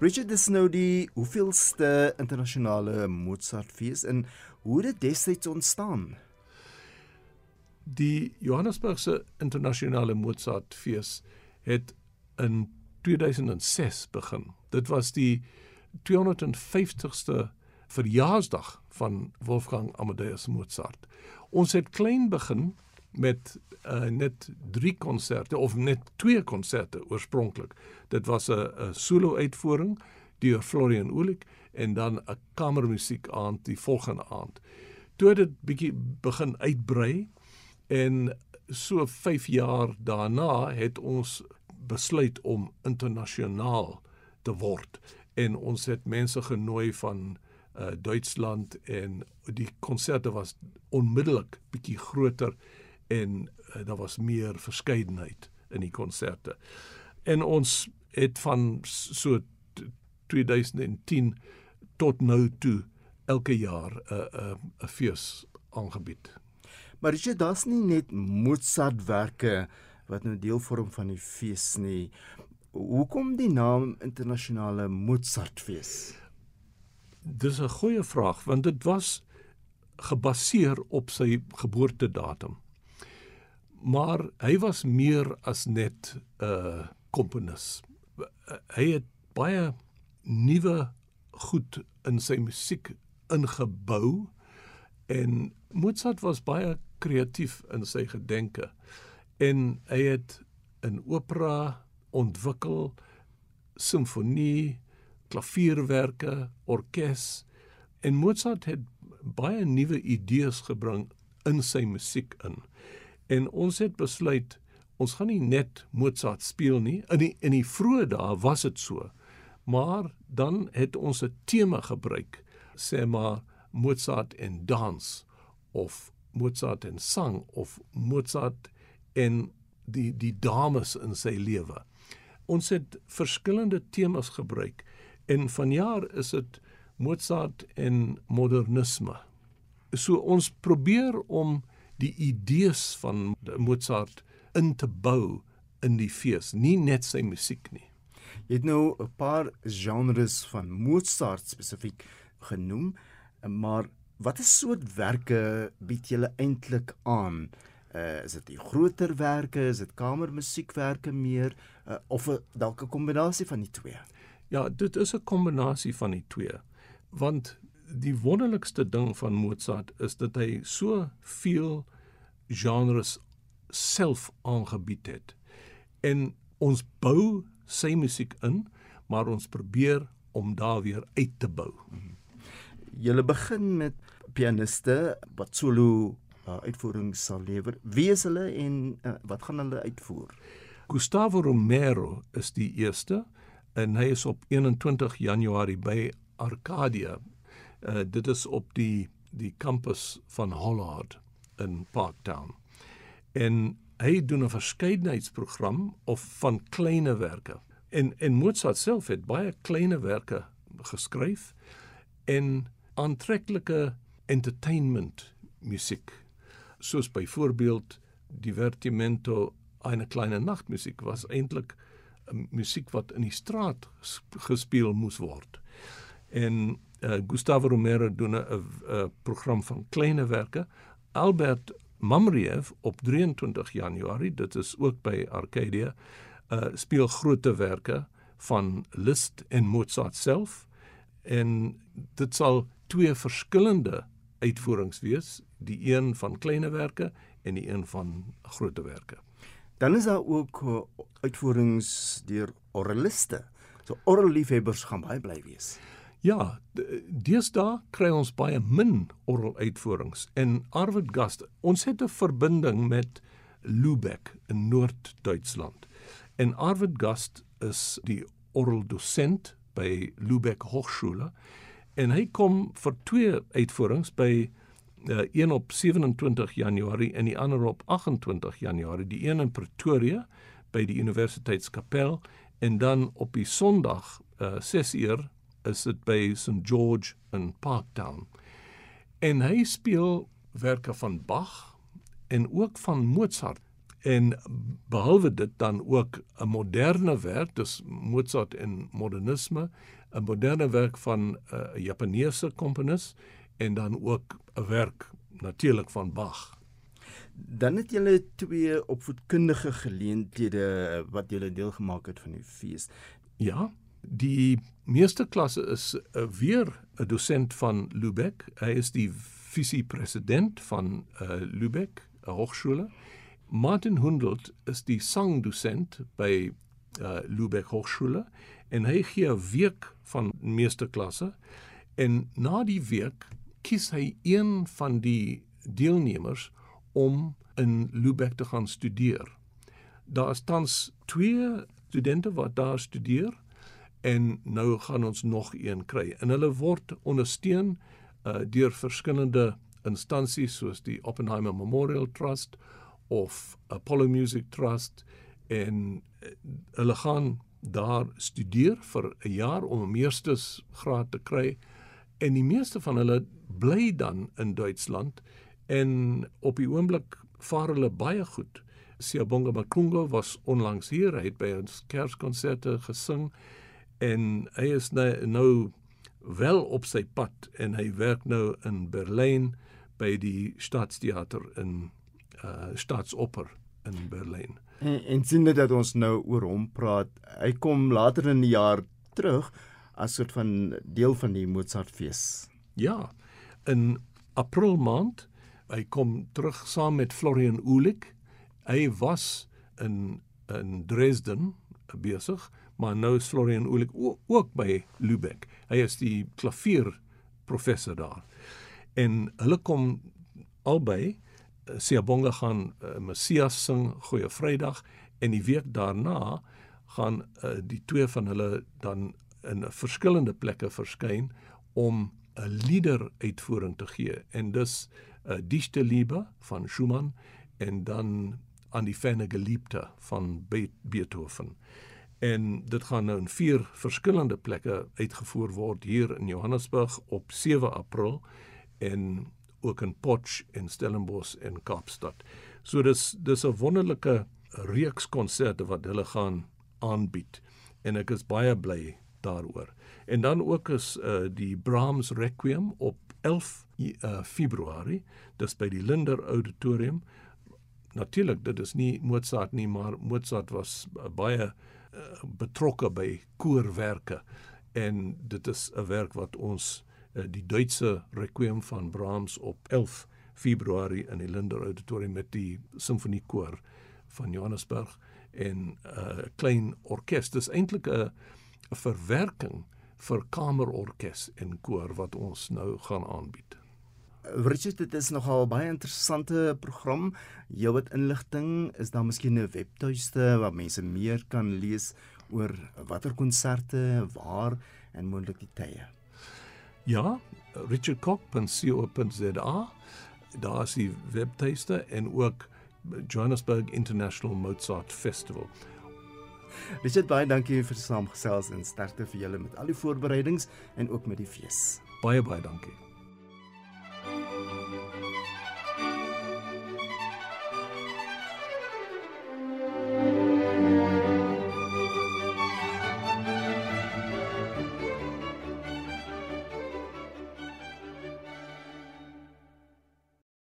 Richard dis nou die hoeveelste internasionale Mozartfees en hoe dit destyds ontstaan? Die Johannesburgse internasionale Mozartfees het in 2006 begin. Dit was die 250ste verjaarsdag van Wolfgang Amadeus Mozart. Ons het klein begin met uh, net 3 konserte of net 2 konserte oorspronklik. Dit was 'n solo uitvoering deur Florian Oulik en dan 'n kamermusiek aand die volgende aand. Toe dit bietjie begin uitbrei en so 5 jaar daarna het ons besluit om internasionaal te word en ons het mense genooi van uh, Duitsland en die konserte was onmiddellik bietjie groter en uh, daar was meer verskeidenheid in die konserte. En ons het van so 2010 tot nou toe elke jaar 'n uh, 'n uh, 'n fees aangebied. Maar jy daar's nie net Mozart-werke wat nou deel vorm van die fees nie. Hoekom die naam internasionale Mozartfees? Dis 'n goeie vraag want dit was gebaseer op sy geboortedatum. Maar hy was meer as net 'n uh, komponis. Hy het baie nuwe goed in sy musiek ingebou en Mozart was baie kreatief in sy gedenke en hy het 'n opera ontwikkel simfonie, klavierwerke, orkes en Mozart het baie nuwe idees gebring in sy musiek in. En ons het besluit ons gaan nie net Mozart speel nie. In die in die vroeë dae was dit so. Maar dan het ons 'n tema gebruik, sê maar Mozart en dans of Mozart en sang of Mozart en die die dames in sy lewe ons het verskillende temas gebruik en vanjaar is dit Mozart en modernisme. So ons probeer om die idees van Mozart in te bou in die fees, nie net sy musiek nie. Jy het nou 'n paar genres van Mozart spesifiek genoem, maar watter soort werke bied jy eintlik aan? Uh, is dit die groter werke, is dit kamermusiekwerke meer uh, of dalk 'n kombinasie van die twee? Ja, dit is 'n kombinasie van die twee. Want die wonderlikste ding van Mozart is dat hy so veel genres self aangebied het. En ons bou sy musiek in, maar ons probeer om daar weer uit te bou. Jy begin met pianiste wat solo uh, uitvoerings sal lewer. Wie is hulle en uh, wat gaan hulle uitvoer? Gustavo Romero is die eerste en hy is op 21 Januarie by Arcadia. Uh, dit is op die die kampus van Hollard in Parktown. En hy doen 'n verskeidenheidsprogram of van kleine werke. En en Mozart self het baie kleine werke geskryf en aantreklike entertainment musiek soos byvoorbeeld Divertimento eine kleine nachtmusiek was eintlik musiek wat in die straat gespeel moes word. En uh, Gustavo Romero doen 'n program van kleine werke. Albert Mamriev op 23 Januarie, dit is ook by Arcadia, uh, speel groot werke van Liszt en Mozart self en dit sal twee verskillende uitvoerings wees, die een van kleinwerke en die een van grootwerke. Dan is daar ook uh, uitvoerings deur oraliste. So oralliefhebbers gaan baie bly wees. Ja, deesdae kry ons baie min oral uitvoerings en Arvid Gast, ons het 'n verbinding met Lübeck in Noord-Duitsland. En Arvid Gast is die oral dosent by Lübeck Hochschule. En hy kom vir twee uitvoerings by uh, een op 27 Januarie en die ander op 28 Januarie, die een in Pretoria by die Universiteitskapel en dan op die Sondag uh, 6 uur is dit by St George in Parktown. En hy speel werke van Bach en ook van Mozart En behalwe dit dan ook 'n moderne werk, dis Mozart en modernisme, 'n moderne werk van 'n uh, Japaneese komponis en dan ook 'n werk natuurlik van Bach. Dan het julle twee opvoedkundige geleenthede wat julle deel gemaak het van die fees. Ja, die meeste klasse is uh, weer 'n dosent van Lübeck. Hy is die visiepresident van uh, Lübeck, 'n hoërskool. Martin Hundelt is die sangdosent by uh, Lübeck Hochschule en hy gee 'n week van meeste klasse en na die week kies hy een van die deelnemers om in Lübeck te gaan studeer. Daar is tans twee studente wat daar studeer en nou gaan ons nog een kry. En hulle word ondersteun uh, deur verskillende instansies soos die Oppenheimer Memorial Trust of Apollo Music Trust en uh, hulle gaan daar studeer vir 'n jaar om 'n meestersgraad te kry en die meeste van hulle bly dan in Duitsland en op die oomblik vaar hulle baie goed. Siabonga Makungo was onlangs hier, hy het by ons Kerskonserte gesing en hy is nou, nou wel op sy pad en hy werk nou in Berlyn by die Staatstheater in uh Staatsoper in Berlyn. En, en sien dit dat ons nou oor hom praat. Hy kom later in die jaar terug as soort van deel van die Mozartfees. Ja. In April maand hy kom terug saam met Florian Ulik. Hy was in in Dresden besig, maar nou is Florian Ulik ook by Lübeck. Hy is die klavier professor daar. En hulle kom albei Siabonga gaan uh, Messias sing Goeie Vrydag en die week daarna gaan uh, die twee van hulle dan in verskillende plekke verskyn om 'n lieder uitvoering te gee en dus uh, Dichte Liebe van Schumann en dan aan die ferne geliefde van Be Beethoven. En dit gaan nou in vier verskillende plekke uitgevoer word hier in Johannesburg op 7 April en ook in Potch en Stellenbosch en Kaapstad. So dis dis 'n wonderlike reeks konserte wat hulle gaan aanbied en ek is baie bly daaroor. En dan ook is uh, die Brahms Requiem op 11 uh, Februarie, dis by die Linder Auditorium. Natuurlik, dit is nie Mozart nie, maar Mozart was uh, baie uh, betrokke by koorwerke en dit is 'n werk wat ons Eh, die Duitse requiem van Brahms op 11 Februarie in die Linder Auditorium met die simfoniekoor van Johannesburg en 'n uh, klein orkes. Dis eintlik 'n 'n verwerking vir kamerorkes en koor wat ons nou gaan aanbied. Richard, dit is nogal baie interessante program. Jou wat inligting, is daar miskien 'n webtuiste waar mense meer kan lees oor watter konserte, waar en moontlik die tye? Ja, richardcock.co.za. Daar is die webtuiste en ook Johannesburg International Mozart Festival. Richard, baie dankie vir die saamgesels en sterkte vir julle met al die voorbereidings en ook met die fees. Baie baie dankie.